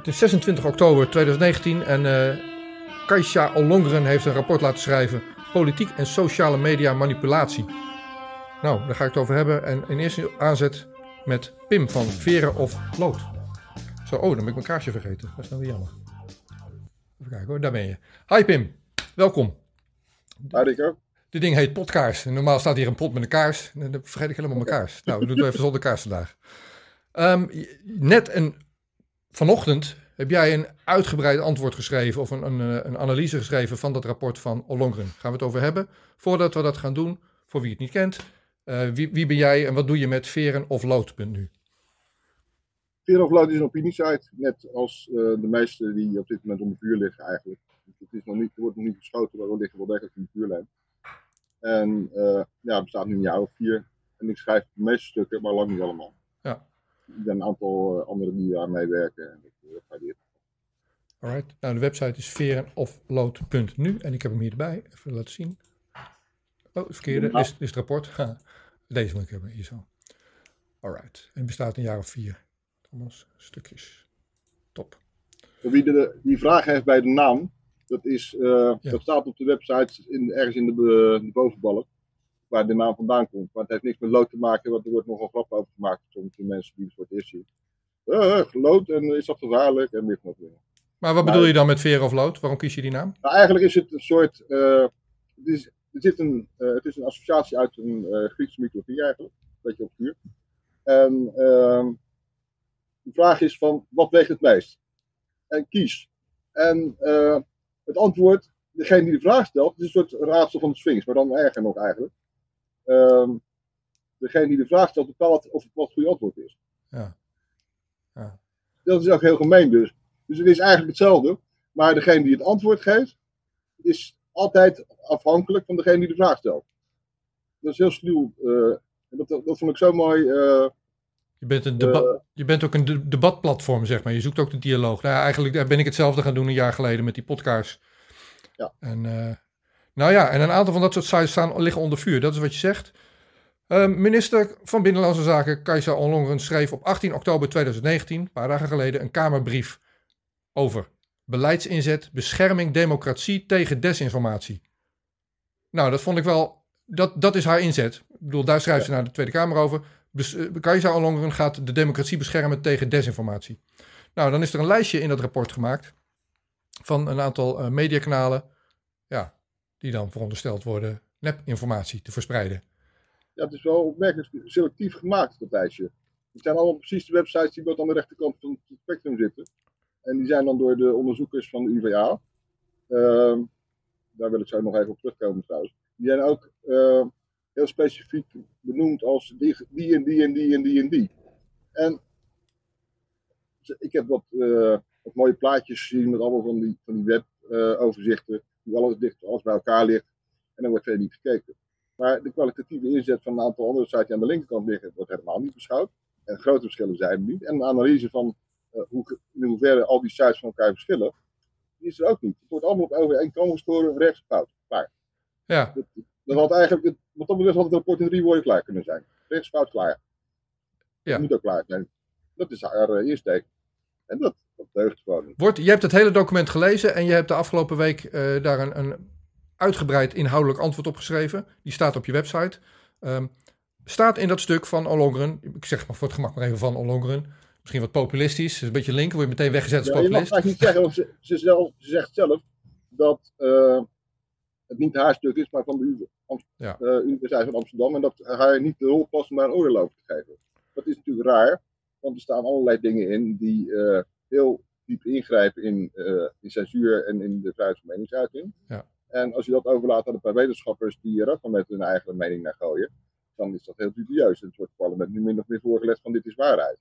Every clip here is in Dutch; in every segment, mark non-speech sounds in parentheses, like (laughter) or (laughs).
Het is 26 oktober 2019 en uh, Kaisha Ollongren heeft een rapport laten schrijven. Politiek en sociale media manipulatie. Nou, daar ga ik het over hebben. En in eerste aanzet met Pim van Veren of Lood. Zo, oh, dan ben ik mijn kaarsje vergeten. Dat is nou weer jammer. Even kijken hoor, daar ben je. Hi Pim, welkom. Hi Rico. Dit ding heet potkaars. Normaal staat hier een pot met een kaars. Dan vergeet ik helemaal mijn kaars. Nou, we doen het even zonder kaars vandaag. Um, net en vanochtend heb jij een uitgebreid antwoord geschreven of een, een, een, analyse geschreven van dat rapport van Ollongren. Gaan we het over hebben. Voordat we dat gaan doen, voor wie het niet kent, uh, wie, wie, ben jij en wat doe je met veren of lood.nu? Veren of lood is een opiniesite, net als uh, de meeste die op dit moment onder vuur liggen eigenlijk. Het, is nog niet, er wordt nog niet geschoten, maar we liggen wel degelijk in de vuurlijn. En uh, ja, het bestaat nu een jaar of vier. En ik schrijf de meeste stukken, maar lang niet allemaal. Ja. Er zijn een aantal anderen die daar meewerken. En ik waardeer Alright. Nou, de website is verenoflood.nu en ik heb hem hierbij. Even laten zien. Oh, het verkeerde. Is, is het rapport. Deze moet ik hebben, hier zo. Alright. En bestaat een jaar of vier. Thomas, stukjes. Top. Voor wie de, die vraag heeft bij de naam, dat, is, uh, ja. dat staat op de website in, ergens in de, de, bovenbalk, waar de naam vandaan komt. Maar het heeft niks met lood te maken, want er wordt nogal grap over gemaakt. Soms de mensen die het voor het eerst zien. Uh, lood, en is dat gevaarlijk? En meer van dingen. Maar wat bedoel je dan met veren of lood? Waarom kies je die naam? Nou, eigenlijk is het een soort. Uh, het, is, er zit een, uh, het is een associatie uit een uh, Griekse mythologie eigenlijk. Een beetje obscuur. En ehm, de vraag is van wat weegt het meest? En kies. En het antwoord, degene die de vraag stelt, is een soort raadsel van de Sphinx, maar dan erger nog eigenlijk. Um, degene die de vraag stelt bepaalt of het wat het goede antwoord is. Ja. ja. Dat is ook heel gemeen dus. Dus het is eigenlijk hetzelfde, maar degene die het antwoord geeft, is altijd afhankelijk van degene die de vraag stelt. Dat is heel sluw. Uh, dat, dat vond ik zo mooi. Uh, je bent, een debat, uh, je bent ook een debatplatform, zeg maar. Je zoekt ook de dialoog. Nou, eigenlijk ben ik hetzelfde gaan doen een jaar geleden met die podcast. Ja. En, nou ja, en een aantal van dat soort sites staan, liggen onder vuur. Dat is wat je zegt. Uh, minister van Binnenlandse Zaken Kajsa Ollongren schreef op 18 oktober 2019, een paar dagen geleden, een Kamerbrief over beleidsinzet, bescherming, democratie tegen desinformatie. Nou, dat vond ik wel, dat, dat is haar inzet. Ik bedoel, daar schrijft ze naar de Tweede Kamer over. Bes, Kajsa Ollongren gaat de democratie beschermen tegen desinformatie. Nou, dan is er een lijstje in dat rapport gemaakt van een aantal uh, mediakanalen, ja, die dan verondersteld worden nepinformatie te verspreiden. Ja, het is wel opmerkelijk selectief gemaakt, dat lijstje. Het zijn allemaal precies de websites die wat aan de rechterkant van het spectrum zitten. En die zijn dan door de onderzoekers van de UvA. Uh, daar wil ik zo nog even op terugkomen trouwens. Die zijn ook uh, heel specifiek benoemd als die, die en die en die en die en die. En ik heb wat, uh, wat mooie plaatjes gezien met allemaal van die, van die weboverzichten. Die alles dicht alles bij elkaar ligt. En dan wordt verder niet gekeken. Maar de kwalitatieve inzet van een aantal andere sites die aan de linkerkant liggen, wordt helemaal niet beschouwd. En grote verschillen zijn er niet. En een analyse van uh, hoe, in hoeverre al die sites van elkaar verschillen, die is er ook niet. Het wordt allemaal op overeenkomen rechts fout. Klaar. Ja. Dat, dat had eigenlijk, wat dat betreft had het rapport in drie woorden klaar kunnen zijn. Rechts fout klaar. Ja. Dat moet ook klaar zijn. Dat is haar uh, insteek. En dat, dat deugt gewoon. Wordt, je hebt het hele document gelezen en je hebt de afgelopen week uh, daar een, een, uitgebreid inhoudelijk antwoord op geschreven. Die staat op je website. Um, staat in dat stuk van Ollongren, ik zeg maar voor het gemak maar even van Ollongren, misschien wat populistisch, een beetje link, word je meteen weggezet als ja, populist. Je mag niet zeggen, ze, ze, zelf, ze zegt zelf dat uh, het niet haar stuk is, maar van de ja. uh, Universiteit van Amsterdam. En dat haar niet de rol past om daar een oordeel over te geven. Dat is natuurlijk raar, want er staan allerlei dingen in die uh, heel diep ingrijpen in, in censuur en in de vrijheid van meningsuiting. Ja. En als je dat overlaat aan een paar wetenschappers die er ook al met hun eigen mening naar gooien, dan is dat heel dubieus. En het wordt het parlement nu min of meer voorgelegd van dit is waarheid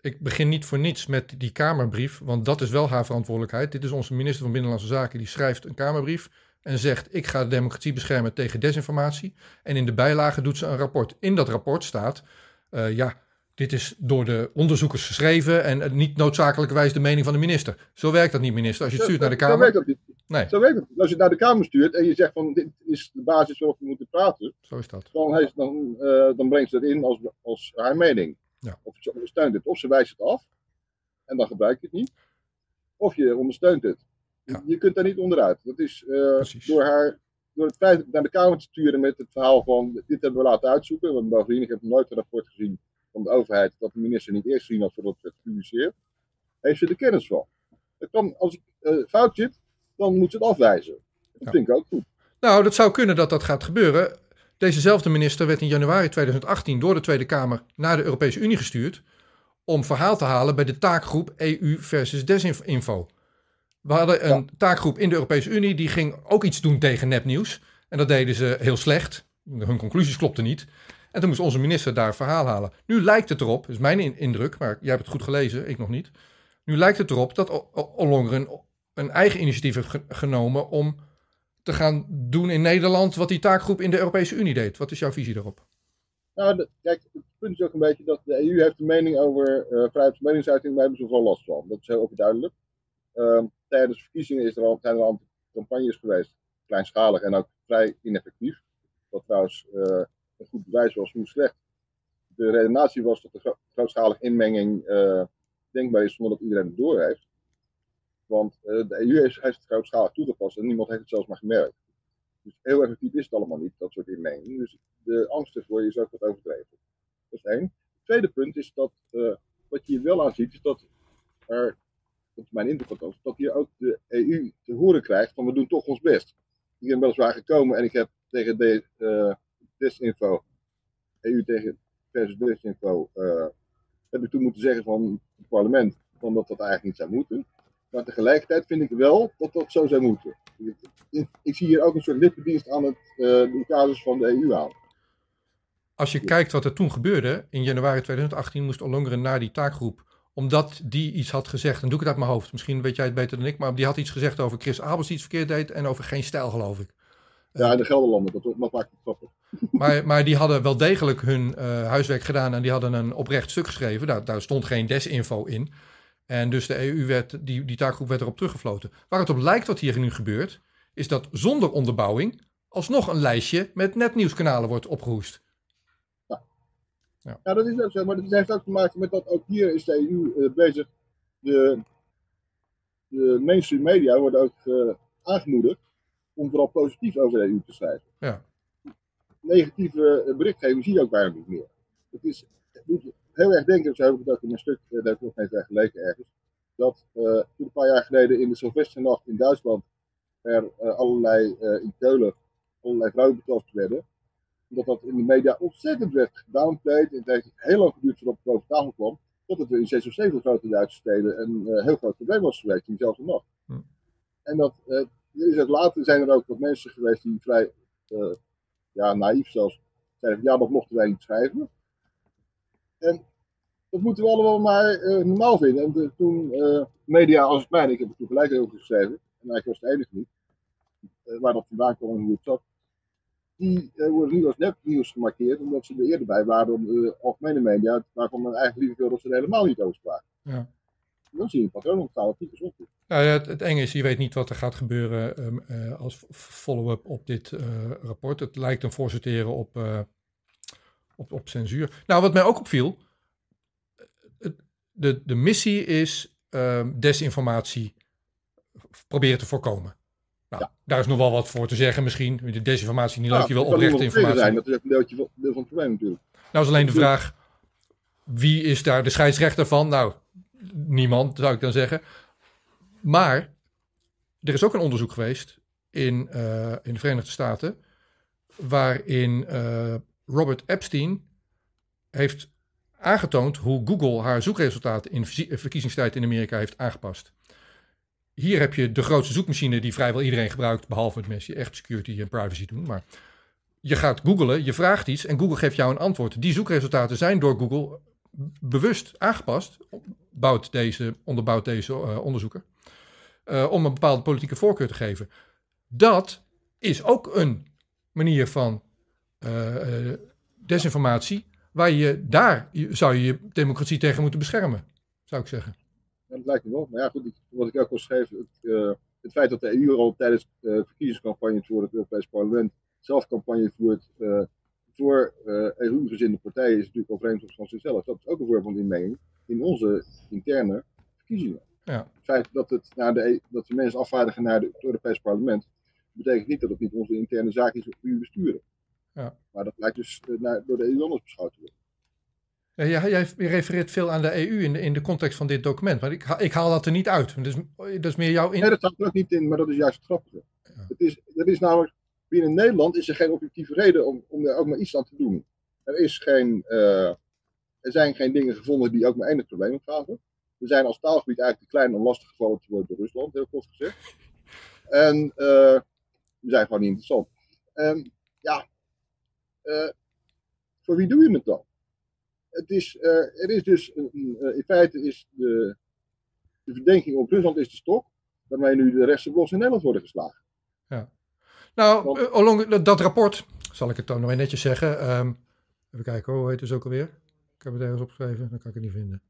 ik begin niet voor niets met die Kamerbrief, want dat is wel haar verantwoordelijkheid. Dit is onze minister van Binnenlandse Zaken, die schrijft een Kamerbrief en zegt: Ik ga de democratie beschermen tegen desinformatie. En in de bijlage doet ze een rapport. In dat rapport staat: uh, Ja, dit is door de onderzoekers geschreven en niet noodzakelijkerwijs de mening van de minister. Zo werkt dat niet, minister. Als je het stuurt naar de Kamer. Zo werkt dat niet. Nee. Zo werkt het. Als je het naar de Kamer stuurt en je zegt van dit is de basis waarop we moeten praten. Zo is dat. Dan, heeft, dan, uh, dan brengt ze dat in als, als haar mening. Ja. Of ze ondersteunt het, of ze wijst het af. En dan gebruik je het niet. of je ondersteunt het. Ja. Je kunt daar niet onderuit. Dat is eh, door haar door het feit naar de Kamer te sturen met het verhaal van dit hebben we laten uitzoeken. Want heb nog nooit een rapport gezien van de overheid dat de minister niet eerst gezien had voordat het werd gepubliceerd. Heeft ze er kennis van. Het kan, als ik eh, fout zit, dan moet ze het afwijzen. Dat Ja. vind ik ook goed. Nou, dat zou kunnen dat dat gaat gebeuren. Dezezelfde minister werd in januari 2018 door de Tweede Kamer naar de Europese Unie gestuurd om verhaal te halen bij de taakgroep EU versus desinfo. We hadden een taakgroep in de Europese Unie die ging ook iets doen tegen nepnieuws. En dat deden ze heel slecht. Hun conclusies klopten niet. En toen moest onze minister daar verhaal halen. Nu lijkt het erop, is mijn in- indruk, maar jij hebt het goed gelezen, ik nog niet. Nu lijkt het erop dat Ollongren een eigen initiatief heeft ge- genomen om te gaan doen in Nederland wat die taakgroep in de Europese Unie deed. Wat is jouw visie daarop? Nou, kijk, het punt is ook een beetje dat de EU heeft een mening over eh vrijheid van meningsuiting. Daar hebben ze wel last van. Dat is heel overduidelijk. Ehm, tijdens verkiezingen is er al, zijn er al campagnes geweest, kleinschalig en ook vrij ineffectief. Wat trouwens eh, een goed bewijs was hoe slecht de redenatie was dat de gro- grootschalige inmenging eh, denkbaar is zonder dat iedereen het door heeft. Want eh, de EU heeft, het grootschalig toegepast en niemand heeft het zelfs maar gemerkt. Dus heel effectief is het allemaal niet, dat soort inmenging. Dus de angst ervoor is ook wat overdreven. Dat is één. Het tweede punt is dat, eh, wat je hier wel aan ziet, is dat er, dat mijn indruk dat hier ook de EU te horen krijgt van we doen toch ons best. Ik ben weliswaar gekomen en ik heb tegen de desinfo, EU tegen versus desinfo, eh heb ik toen moeten zeggen van het parlement van dat dat eigenlijk niet zou moeten. Maar tegelijkertijd vind ik wel dat dat zo zou moeten. Ik, ik zie hier ook een soort lippendienst aan het, eh, de casus van de EU aan. Als je kijkt wat er toen gebeurde, in januari 2018 moest Ollongren naar die taakgroep, omdat die iets had gezegd, en doe ik het uit mijn hoofd, misschien weet jij het beter dan ik, maar die had iets gezegd over Chris Abels die iets verkeerd deed en over geen stijl geloof ik. Ja, in de Gelderlanden, dat, dat maakt het grappig. Maar, maar die hadden wel degelijk hun eh, huiswerk gedaan en die hadden een oprecht stuk geschreven. Daar, daar stond geen desinfo in. En dus de EU werd, die, die taakgroep werd erop teruggefloten. Waar het op lijkt wat hier nu gebeurt, is dat zonder onderbouwing alsnog een lijstje met netnieuwskanalen wordt opgehoest. Ja, dat is ook zo, maar dat heeft ook te maken met dat ook hier is de EU eh, bezig. De, de mainstream media worden ook eh, aangemoedigd om vooral positief over de EU te schrijven. Ja. Negatieve eh, berichtgeving zie je ook bijna niet meer. Het, is, het doet heel erg denken, zo heb ik het ook in een stuk, eh, daar heb ik nog bij geleken ergens, dat eh, toen een paar jaar geleden in de Sylvesternacht in Duitsland er allerlei, eh, in Keulen, allerlei vrouwen betroffen werden omdat dat in de media ontzettend werd gedownplayed. En het heeft heel lang geduurd voordat het boven tafel kwam. Dat het in zes of zeven grote Duitse steden een heel groot probleem was geweest in diezelfde nacht. Hm. En dat, er is ook later zijn er ook wat mensen geweest die vrij eh, ja, naïef zelfs zeiden ja, dat mochten wij niet schrijven. En dat moeten we allemaal maar eh, normaal vinden. En toen eh, media als het mijne, ik heb er toen gelijk over geschreven, en eigenlijk was het enige niet, waar dat vandaan kwam en hoe het zat, die worden nu als nepnieuws gemarkeerd, omdat ze er eerder bij waren dan de algemene media, waarvan men eigenlijk liever wil dat ze er helemaal niet over spraken. Ja. Dan zie je een patroon ontstaan, wat typisch op is. Nou ja, het, het enge is, je weet niet wat er gaat gebeuren ehm, eh, als follow-up op dit eh, rapport. Het lijkt een voorsorteren op, eh, op, op censuur. Nou, wat mij ook opviel, de, de missie is ehm, desinformatie proberen te voorkomen. Nou, daar is nog wel wat voor te zeggen misschien. De desinformatie niet leuk, je wil oprechte informatie. Zijn. Dat is een deeltje van, deel van het probleem natuurlijk. Nou is alleen de vraag, wie is daar de scheidsrechter van? Nou, niemand zou ik dan zeggen. Maar er is ook een onderzoek geweest in, eh, in de Verenigde Staten, waarin eh, Robert Epstein heeft aangetoond hoe Google haar zoekresultaten in verzie- verkiezingstijd in Amerika heeft aangepast. Hier heb je de grootste zoekmachine die vrijwel iedereen gebruikt, behalve het mensen die echt security en privacy doen. Maar je gaat googlen, je vraagt iets en Google geeft jou een antwoord. Die zoekresultaten zijn door Google bewust aangepast, bouwt deze, onderbouwt deze eh, onderzoeker, eh, om een bepaalde politieke voorkeur te geven. Dat is ook een manier van eh, desinformatie, waar je daar zou je democratie tegen moeten beschermen, zou ik zeggen. Dat lijkt me wel. Maar ja, goed, wat ik ook al schreef, het, het feit dat de EU al tijdens eh verkiezingscampagnes voor het Europees Parlement zelf campagne voert voor eh EU-gezinde partijen, is natuurlijk al vreemd van zichzelf. Dat is ook een vorm van inmenging in onze interne verkiezingen. Ja. Het feit dat, het naar de, E- dat de mensen afvaardigen naar de, het Europees Parlement, betekent niet dat het niet onze interne zaak is die we besturen. Ja. Maar dat lijkt dus eh, naar, door de EU anders beschouwd te worden. Ja, jij, jij refereert veel aan de EU in de, in de context van dit document, maar ik, ha- ik haal dat er niet uit. Dus, dat is meer jouw in. Nee, dat staat er ook niet in, maar dat is juist het grappige. Het is, er is namelijk, binnen Nederland is er geen objectieve reden om, om er ook maar iets aan te doen. Er, is geen, eh, er zijn geen dingen gevonden die ook maar enig probleem opgaven. We zijn als taalgebied eigenlijk te klein om lastig gevallen te worden door Rusland, heel kort gezegd. En eh, we zijn gewoon niet interessant. En ja, eh, voor wie doe je het dan? Het is, er is dus, in feite is de, de verdenking op Rusland is de stok waarmee nu de rechtse bloks in Nederland worden geslagen. Nou, eh, along, dat, rapport, zal ik het dan nog netjes zeggen. ehm, even kijken, hoe heet het dus ook alweer? Ik heb het ergens opgeschreven, dan kan ik het niet vinden.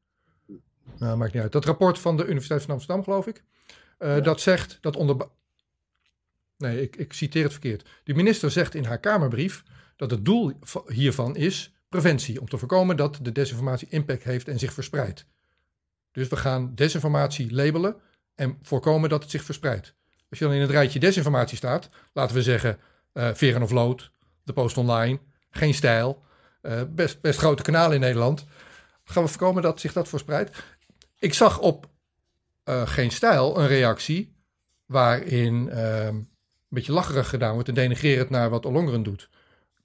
Nou, maakt niet uit. Dat rapport van de Universiteit van Amsterdam, geloof ik. eh, Dat zegt dat onder. Nee, ik, ik citeer het verkeerd. De minister zegt in haar Kamerbrief dat het doel va- hiervan is preventie. Om te voorkomen dat de desinformatie impact heeft en zich verspreidt. Dus we gaan desinformatie labelen en voorkomen dat het zich verspreidt. Als je dan in het rijtje desinformatie staat, laten we zeggen eh Veren of Lood, de Post Online, Geen Stijl, eh, best, best grote kanalen in Nederland, gaan we voorkomen dat zich dat verspreidt. Ik zag op eh, Geen Stijl een reactie waarin ehm, een beetje lacherig gedaan wordt en denigrerend naar wat Ollongren doet.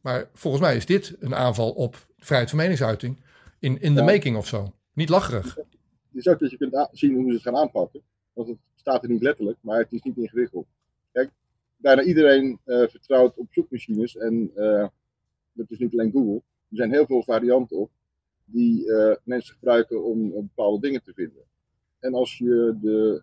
Maar volgens mij is dit een aanval op vrijheid van meningsuiting in, in the Ja. making of zo. Niet lacherig. Het is ook dat je kunt zien hoe ze het gaan aanpakken. Want het staat er niet letterlijk, maar het is niet ingewikkeld. Kijk, bijna iedereen eh, vertrouwt op zoekmachines. En eh, dat is niet alleen Google. Er zijn heel veel varianten op die eh, mensen gebruiken om bepaalde dingen te vinden. En als je de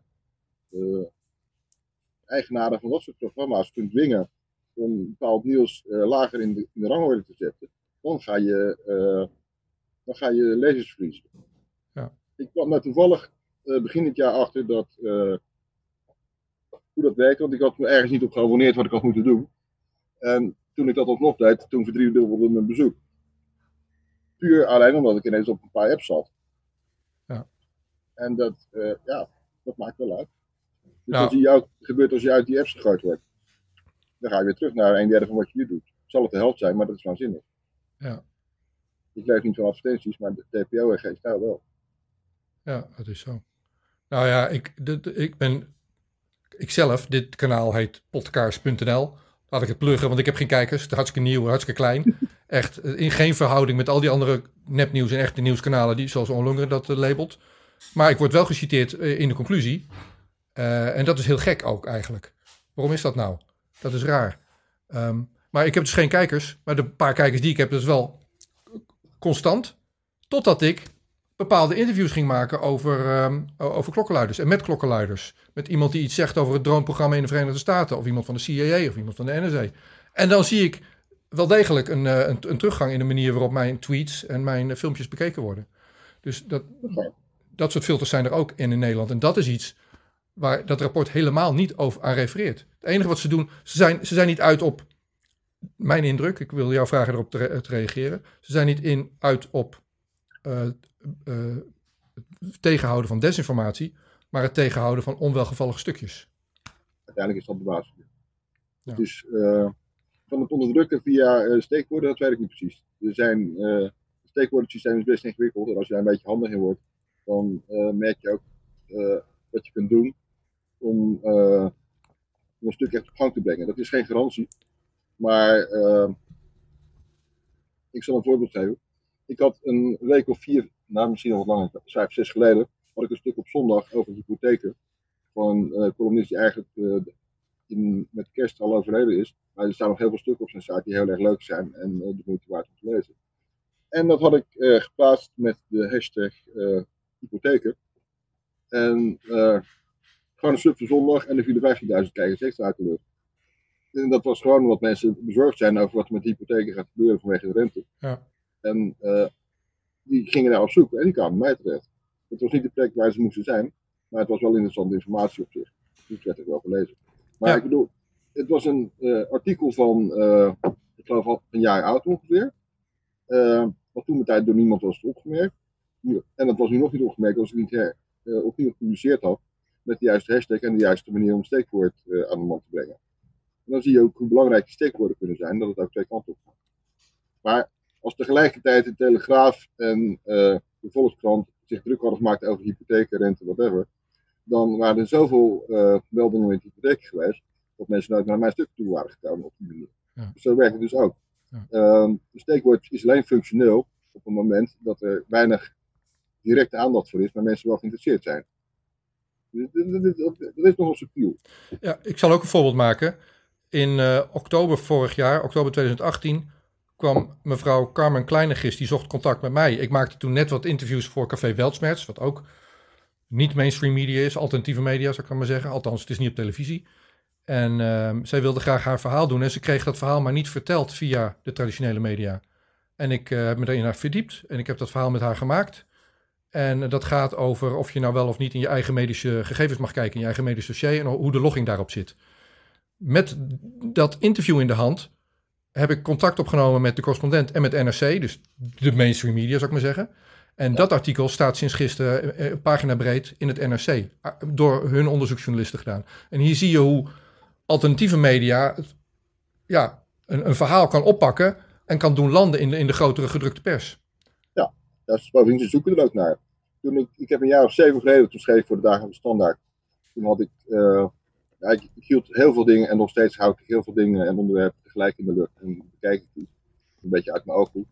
eigenaren van dat soort programma's kunt dwingen om bepaald nieuws lager in de, in de rangorde te zetten, dan ga je, dan ga je lezers verliezen. Ik kwam er toevallig begin dit jaar achter dat, hoe dat werkt, want ik had me ergens niet op geabonneerd wat ik had moeten doen. En toen ik dat alsnog deed, toen verdriedubbelde mijn bezoek. Puur alleen omdat ik ineens op een paar apps zat. Ja. En dat, eh, ja, dat maakt wel uit. Dus Nou. ook, gebeurt als je uit die apps gegooid wordt. Dan ga je weer terug naar een derde van wat je nu doet. Zal het de helft zijn, maar dat is waanzinnig. Ja. Ik leef niet van advertenties, maar de TPO en stijl wel. Ja, dat is zo. Nou ja, ik, ik ben. Ikzelf, dit kanaal heet podcaars.nl. Laat ik het pluggen, want ik heb geen kijkers. Het is hartstikke nieuw, hartstikke klein. (laughs) Echt eh, in geen verhouding met al die andere nepnieuws en echte nieuwskanalen, die, zoals Onlonger dat eh, labelt. Maar ik word wel geciteerd eh, in de conclusie. En dat is heel gek ook eigenlijk. Waarom is dat nou? Dat is raar. Ehm, maar ik heb dus geen kijkers. Maar de paar kijkers die ik heb, dat is wel constant. Totdat ik bepaalde interviews ging maken over, ehm, over klokkenluiders en met klokkenluiders. Met iemand die iets zegt over het droneprogramma in de Verenigde Staten, of iemand van de CIA of iemand van de NSA. En dan zie ik wel degelijk een, eh, een, een teruggang in de manier waarop mijn tweets en mijn eh, filmpjes bekeken worden. Dus dat, dat soort filters zijn er ook in in Nederland. En dat is iets waar dat rapport helemaal niet over aan refereert. Het enige wat ze doen, ze zijn, ze zijn niet uit op mijn indruk. Ik wil jou vragen erop te, re- te reageren. Ze zijn niet in, uit op eh, eh, het tegenhouden van desinformatie, maar het tegenhouden van onwelgevallige stukjes. Uiteindelijk is dat de basis. Ja. Dus eh, van het onderdrukken via eh, steekwoorden, dat weet ik niet precies. Er zijn, het steekwoordensysteem is best ingewikkeld. En als je daar een beetje handig in wordt, dan merk je ook wat je kunt doen om, om een stuk echt op gang te brengen. Dat is geen garantie. Maar ik zal een voorbeeld geven. Ik had een week of vier, nou misschien nog wat langer, vijf, zes geleden, had ik een stuk op zondag over hypotheken. Van een eh, columnist die eigenlijk eh, in, met kerst al overleden is. Maar er staan nog heel veel stukken op zijn site die heel erg leuk zijn en eh, de moeite waard om te lezen. En dat had ik geplaatst met de hashtag hypotheken. En gewoon een sub voor zondag en er vielen 15.000 kijkers extra uit de lucht. En dat was gewoon omdat mensen bezorgd zijn over wat er met hypotheken gaat gebeuren vanwege de rente. Ja. En die gingen daar op zoek en die kwamen bij mij terecht. Het was niet de plek waar ze moesten zijn, maar het was wel interessante informatie op zich. Dus werd ook wel gelezen. Maar Ja. ik bedoel, het was een eh, artikel van, eh, ik geloof al een jaar oud ongeveer. Eh, wat toen de tijd door niemand was opgemerkt. En dat was nu nog niet opgemerkt als het niet her. opnieuw gepubliceerd had met de juiste hashtag en de juiste manier om een steekwoord aan de man te brengen. En dan zie je ook hoe belangrijk die steekwoorden kunnen zijn, dat het ook twee kanten op gaat. Maar als tegelijkertijd de Telegraaf en de Volkskrant zich druk hadden gemaakt over hypotheken, rente, whatever, dan waren er zoveel uh, meldingen met hypotheek geweest, dat mensen nooit naar mijn stuk toe waren gekomen op die manier. Ja. Dus zo werkt het dus ook. Ja. Um, de steekwoord is alleen functioneel op het moment dat er weinig directe aandacht voor is, maar mensen wel geïnteresseerd zijn. Dus dat is nogal subtiel. Ja, ik zal ook een voorbeeld maken. In uh, oktober vorig jaar, oktober 2018, kwam mevrouw Carmen Kleinegis, die zocht contact met mij. Ik maakte toen net wat interviews voor Café Weltsmerts, wat ook niet mainstream media is, alternatieve media zou ik maar zeggen. Althans, het is niet op televisie. En uh, zij wilde graag haar verhaal doen en ze kreeg dat verhaal maar niet verteld via de traditionele media. En ik uh, heb me daarin verdiept en ik heb dat verhaal met haar gemaakt. En dat gaat over of je nou wel of niet in je eigen medische gegevens mag kijken, in je eigen medisch dossier en hoe de logging daarop zit. Met dat interview in de hand heb ik contact opgenomen met de correspondent en met NRC, dus de mainstream media zou ik maar zeggen. En dat artikel staat sinds gisteren eh, een pagina breed in het NRC. Door hun onderzoeksjournalisten gedaan. En hier zie je hoe alternatieve media ja, een, een verhaal kan oppakken. En kan doen landen in de, in de grotere gedrukte pers. Ja, dat is, bovendien, ze zoeken er ook naar. Toen ik, ik heb een jaar of zeven geleden toen schreef voor de Dagen van de Standaard. Toen had ik, uh, ik, hield heel veel dingen en nog steeds houd ik heel veel dingen en onderwerpen tegelijk in de lucht. En bekijk ik een beetje uit mijn ooghoek.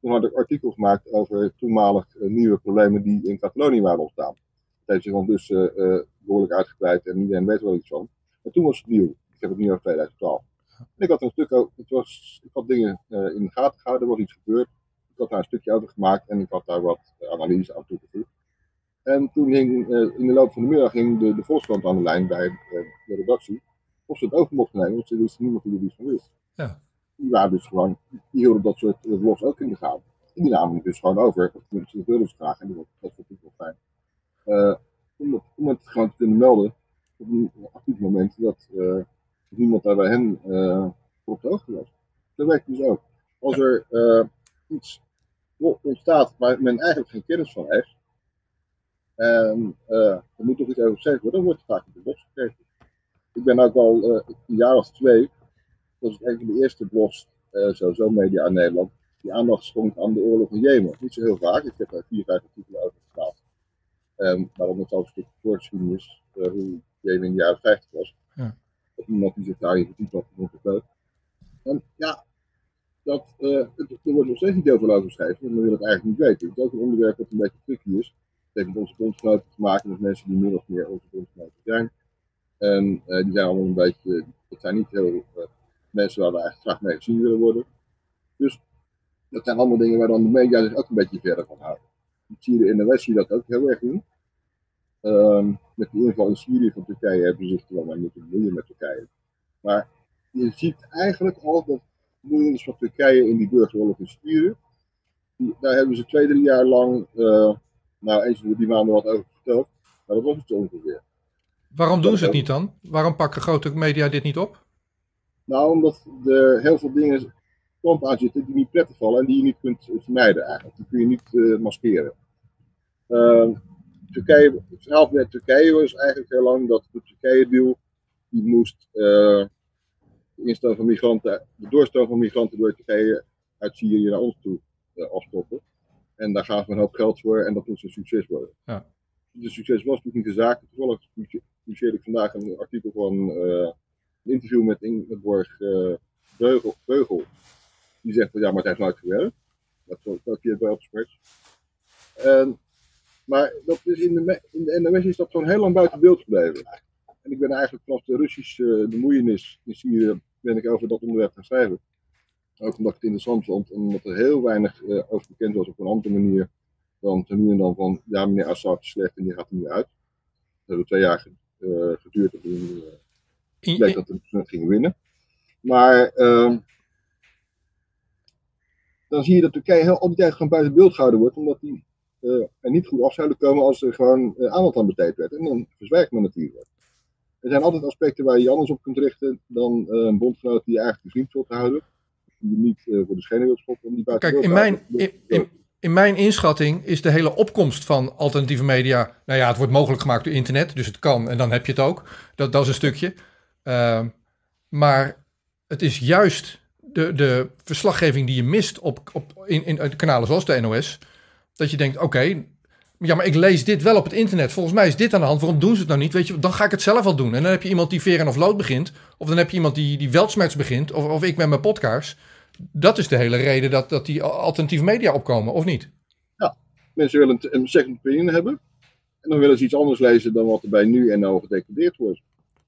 Toen had ik artikel gemaakt over toenmalig uh, nieuwe problemen die in Catalonië waren ontstaan. Dat heeft zich ondertussen uh, behoorlijk uitgebreid en iedereen weet wel iets van. Maar toen was het nieuw. Ik heb het nu over 2012. En ik had een stuk het was, ik had dingen in de gaten gehouden, er was iets gebeurd. Ik had daar een stukje over gemaakt en ik had daar wat analyse aan toegevoegd. En toen ging in de loop van de middag ging de, de Volkskrant aan de lijn bij de redactie. Of ze het over mochten nemen, want ze wisten niemand die er iets van wist. Ja die waren dus gewoon, die hielden dat soort vlogs ook in de gaten. En die namen het dus gewoon over. Dat willen ze graag en dat, vond ik wel fijn. Uh, om, het, om, het, gewoon te kunnen melden op een actief moment dat uh, niemand daar bij hen uh, op de hoogte was. Dat werkt dus ook. Als er iets ontstaat waar men eigenlijk geen kennis van heeft, en er moet toch iets over gezegd worden, dan wordt het vaak in de box gegeven. Ik ben ook al een jaar of twee was het een van de eerste blogs, uh, sowieso media in Nederland, die aandacht schonk aan de oorlog in Jemen. Niet zo heel vaak, ik heb daar vier, vijf artikelen over geschreven. Um, waaronder zelfs een stuk voorgeschiedenis, uh, hoe Jemen in de jaren 50 was. Ja. Dat iemand die zich daarin verdiept had, vond ik leuk. En ja, dat, uh, het, er wordt nog steeds niet heel veel over geschreven, want men wil het eigenlijk niet weten. Het is ook een onderwerp dat een beetje tricky is. Het heeft met onze bondgenoten te maken, met mensen die min of meer onze bondgenoten zijn. En uh, die zijn allemaal een beetje, het zijn niet heel mensen waar we eigenlijk graag mee gezien willen worden. Dus dat zijn allemaal dingen waar dan de media zich ook een beetje verder van houden. Ik zie in de West zie dat ook heel erg doen. Um, met de inval in Syrië van Turkije hebben ze zich wel maar moeten bemoeien met Turkije. Maar je ziet eigenlijk al dat bemoeienis van Turkije in die burgeroorlog in Syrië. daar hebben ze twee, drie jaar lang, uh, nou eens in die maanden wat over verteld. Maar dat was het ongeveer. Waarom doen ze het niet dan? Waarom pakken grote media dit niet op? Nou, omdat er heel veel dingen kant aan zitten die niet prettig vallen en die je niet kunt vermijden eigenlijk. Die kun je niet uh, maskeren. Uh, Turkije, het verhaal met Turkije was eigenlijk heel lang dat de Turkije-deal die moest uh, de instroom van migranten, de doorstroom van migranten door Turkije uit Syrië naar ons toe uh, afstoppen. En daar gaven we een hoop geld voor en dat moest een succes worden. Ja. De succes was natuurlijk niet de zaak. Toevallig publiceerde ik vandaag een artikel van een interview met Ingeborg uh, Beugel, Beugel. Die zegt van ja, maar het heeft nooit gewerkt. Dat is ook via het Express. En, maar dat is in, de, in de NOS is dat gewoon heel lang buiten beeld gebleven. En ik ben eigenlijk vanaf de Russische bemoeienis in Syrië ben ik over dat onderwerp gaan schrijven. Ook omdat ik het interessant vond en omdat er heel weinig uh, over bekend was op een andere manier dan nu en dan van ja meneer Assad is slecht en die gaat er nu uit. Dat hebben twee jaar uh, geduurd om ik denk dat we het gingen winnen. Maar uh, dan zie je dat Turkije heel, al die tijd gewoon buiten beeld gehouden wordt, omdat die uh, er niet goed af zouden komen als er gewoon uh, aandacht aan besteed werd. En dan verzwijgt men natuurlijk. Er zijn altijd aspecten waar je je anders op kunt richten dan uh, een bondgenoot die je eigenlijk vriend wilt houden. Die niet voor de schenen schoppen om die buiten Kijk, in mijn, in, in, in mijn inschatting is de hele opkomst van alternatieve media. Nou ja, het wordt mogelijk gemaakt door internet, dus het kan en dan heb je het ook. Dat, dat is een stukje. Ehm, maar het is juist de, de verslaggeving die je mist op, op, in, in kanalen zoals de NOS. Dat je denkt: oké, ja, maar ik lees dit wel op het internet. Volgens mij is dit aan de hand. Waarom doen ze het nou niet? Weet je, dan ga ik het zelf wel doen. En dan heb je iemand die veren of lood begint. Of dan heb je iemand die, die weltsmerts begint. Of, of ik met mijn podcast. Dat is de hele reden dat, dat die alternatieve media opkomen, of niet? Ja, mensen willen een second opinion hebben. En dan willen ze iets anders lezen dan wat er bij nu-NL gedecadeerd wordt.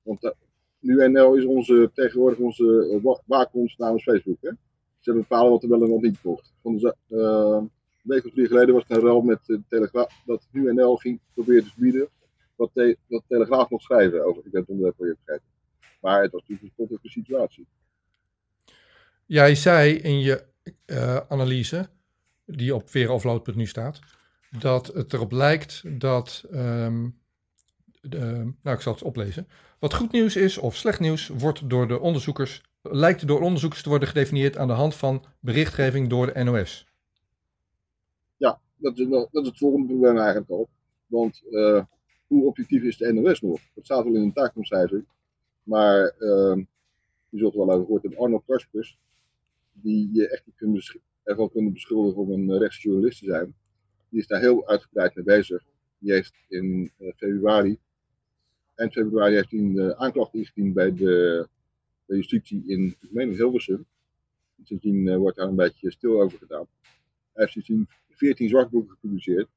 Want uh, nu-NL is onze, tegenwoordig onze uh, namens Facebook. Hè? Ze bepalen wat er wel en wat niet wordt. Van de, uh, een week of drie geleden was het een rel met Telegraaf, dat UNL ging proberen te bieden wat dat Telegraaf mocht schrijven over. Ik ben het onderwerp voor je vergeten. Maar het was natuurlijk een spottelijke situatie. Jij zei in je uh, analyse, die op veroffload.nu staat, dat het erop lijkt dat. Um, de, nou, ik zal het oplezen. Wat goed nieuws is of slecht nieuws, wordt door de onderzoekers, lijkt door onderzoekers te worden gedefinieerd aan de hand van berichtgeving door de NOS dat is, dat is het volgende probleem eigenlijk al. Want uh, hoe objectief is de NOS nog? Dat staat wel in een taakomschrijving. Maar uh, je zult wel over gehoord hebben, Arnold Kaspers, die je echt niet kunt ervan kunnen beschuldigen om een rechtsjournalist te zijn. Die is daar heel uitgebreid mee bezig. Die heeft in uh, februari, eind februari, heeft hij een uh, aanklacht ingediend bij de, de justitie in, ik meen Hilversum. Sindsdien wordt daar een beetje stil over gedaan. Hij heeft sindsdien 14 zwartboeken gepubliceerd.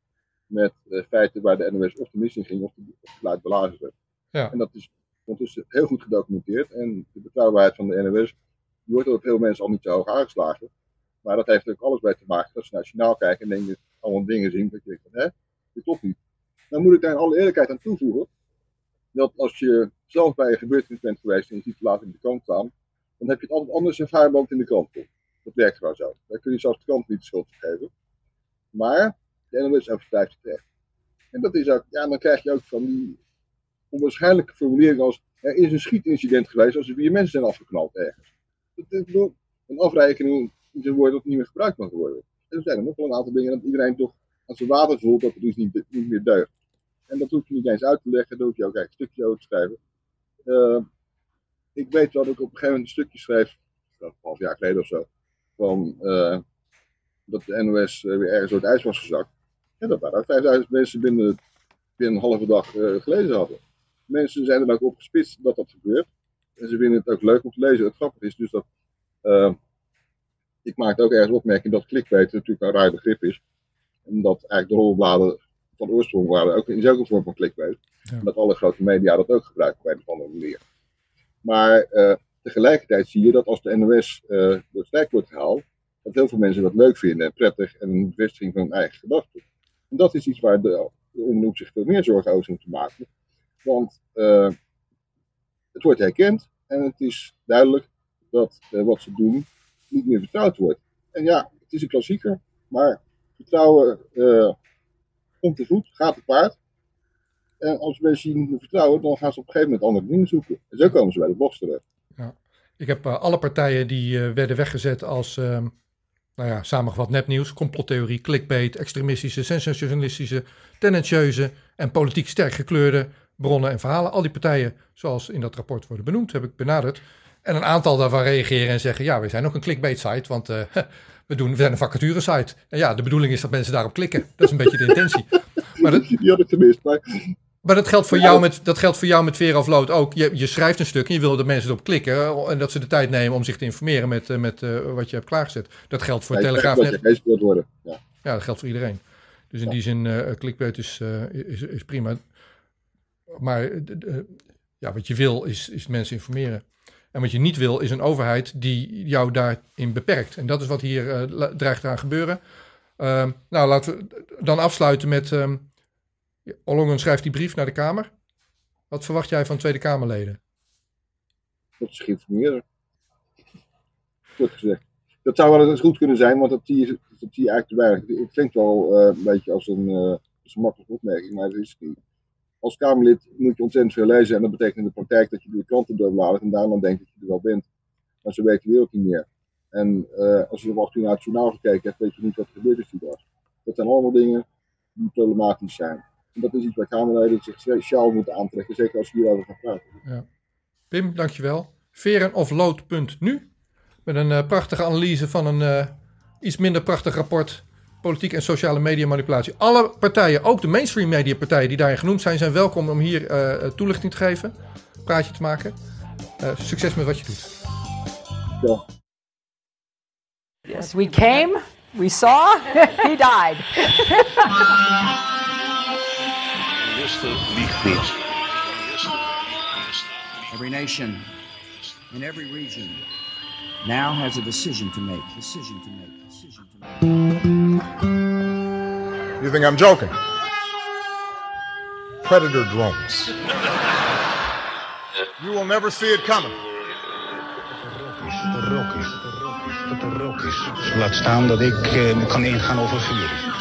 Met uh, feiten waar de NOS of de mis in ging of, of gelijk belazen werd. Ja. En dat is ondertussen heel goed gedocumenteerd. En de betrouwbaarheid van de NOS die wordt door veel mensen al niet zo hoog aangeslagen. Maar dat heeft ook alles bij te maken dat ze nationaal kijken en denken allemaal dingen zien. Dat je denkt hè, dit klopt niet. Dan moet ik daar in alle eerlijkheid aan toevoegen. Dat als je zelf bij een gebeurtenis bent geweest en je ziet te laat in de kant staan, dan heb je het altijd anders ervaarbaar in de krant Dat werkt gewoon zo. Daar kun je zelfs de kant niet de schuld geven. Maar de NOS overstijgt terecht. En dat is ook, ja, dan krijg je ook van die onwaarschijnlijke formulering als er is een schietincident geweest als er vier mensen zijn afgeknald ergens. Een afrekening is een woord dat niet meer gebruikt mag worden. En er zijn nog wel een aantal dingen dat iedereen toch aan zijn water voelt dat het dus niet, niet meer deugt. En dat hoef je niet eens uit te leggen, daar hoef je ook eigenlijk een stukje over te schrijven. Uh, ik weet dat ik op een gegeven moment een stukje schreef, een half jaar geleden of zo, van uh, dat de NOS eh, weer ergens door het ijs was gezakt. En dat waren 5000 mensen binnen, binnen een halve dag uh, gelezen hadden. Mensen zijn er ook op gespitst dat dat gebeurt. En ze vinden het ook leuk om te lezen. Het grappige is dus dat. Uh, ik maakte ook ergens opmerking dat clickbait natuurlijk een raar begrip is. En dat eigenlijk de rolbladen van oorsprong waren ook, is ook een vorm van clickbait. En dat alle grote media dat ook gebruiken op een of andere manier. Maar uh, tegelijkertijd zie je dat als de NOS uh, door het wordt gehaald, dat heel veel mensen dat leuk vinden en prettig en een bevestiging van hun eigen gedachten. En dat is iets waar de, de omroep zich veel meer zorgen over moet maken. Want uh, het wordt herkend en het is duidelijk dat uh, wat ze doen niet meer vertrouwd wordt. En ja, het is een klassieker, maar vertrouwen uh, komt te voet, gaat te paard. En als mensen niet meer vertrouwen, dan gaan ze op een gegeven moment andere dingen zoeken. En zo komen ze bij de box terecht. Ja. Ik heb alle partijen die werden weggezet als ehm, nou ja, samengevat nepnieuws, complottheorie, clickbait, extremistische, sensationalistische, tendentieuze en politiek sterk gekleurde bronnen en verhalen. Al die partijen, zoals in dat rapport worden benoemd, heb ik benaderd. En een aantal daarvan reageren en zeggen, ja, we zijn ook een clickbait site, want uh, (laughs) we, doen, we zijn een vacature site. En ja, de bedoeling is dat mensen daarop klikken. Dat is een beetje de intentie. (laughs) Maar dat, die had ik gemist, maar maar dat geldt voor, jou, met, dat geldt voor jou met Veer of Lood ook. Je, je schrijft een stuk en je wil dat mensen erop klikken. Eh, en dat ze de tijd nemen om zich te informeren met, eh, met uh, wat je hebt klaargezet. Dat geldt voor ja, Telegraaf. net. worden. Ja. ja, dat geldt voor iedereen. Dus in ja. die zin, uh, clickbait is, is, is, prima. Maar ja, wat je wil is, is mensen informeren. En wat je niet wil is een overheid die jou daarin beperkt. En dat is wat hier dreigt te gebeuren. Ehm, nou, laten we dan afsluiten met... Um, Ollongren schrijft die brief naar de Kamer. Wat verwacht jij van Tweede Kamerleden? Dat is geïnformeerd. Goed gezegd. Dat zou wel eens goed kunnen zijn, want dat zie je eigenlijk. Het klinkt wel uh, een beetje als een, uh, als makkelijke opmerking, maar dat is niet. Als Kamerlid moet je ontzettend veel lezen en dat betekent in de praktijk dat je de kranten doorbladert en daarna denkt dat je er wel bent. Maar zo weet de wereld niet meer. En uh, als je op 18 naar het journaal gekeken hebt, weet je niet wat er gebeurd is die. Dat zijn allemaal dingen die problematisch zijn. En dat is iets waar Kamerleden zich speciaal moeten aantrekken, zeker als we hierover gaan praten. Ja. Pim, dankjewel. Verenoflood.nu met een uh, prachtige analyse van een uh, iets minder prachtig rapport politiek en sociale media manipulatie. Alle partijen, ook de mainstream media partijen die daarin genoemd zijn, zijn welkom om hier uh, toelichting te geven, praatje te maken. succes met wat je doet. Ja. Yes, we came, we saw, (laughs) he died. Every nation in every region now has a decision to make. Decision to make. Decision to make. You think I'm joking? Predator drones. you will never see it coming. Laat staan dat ik uh, kan ingaan over vuur.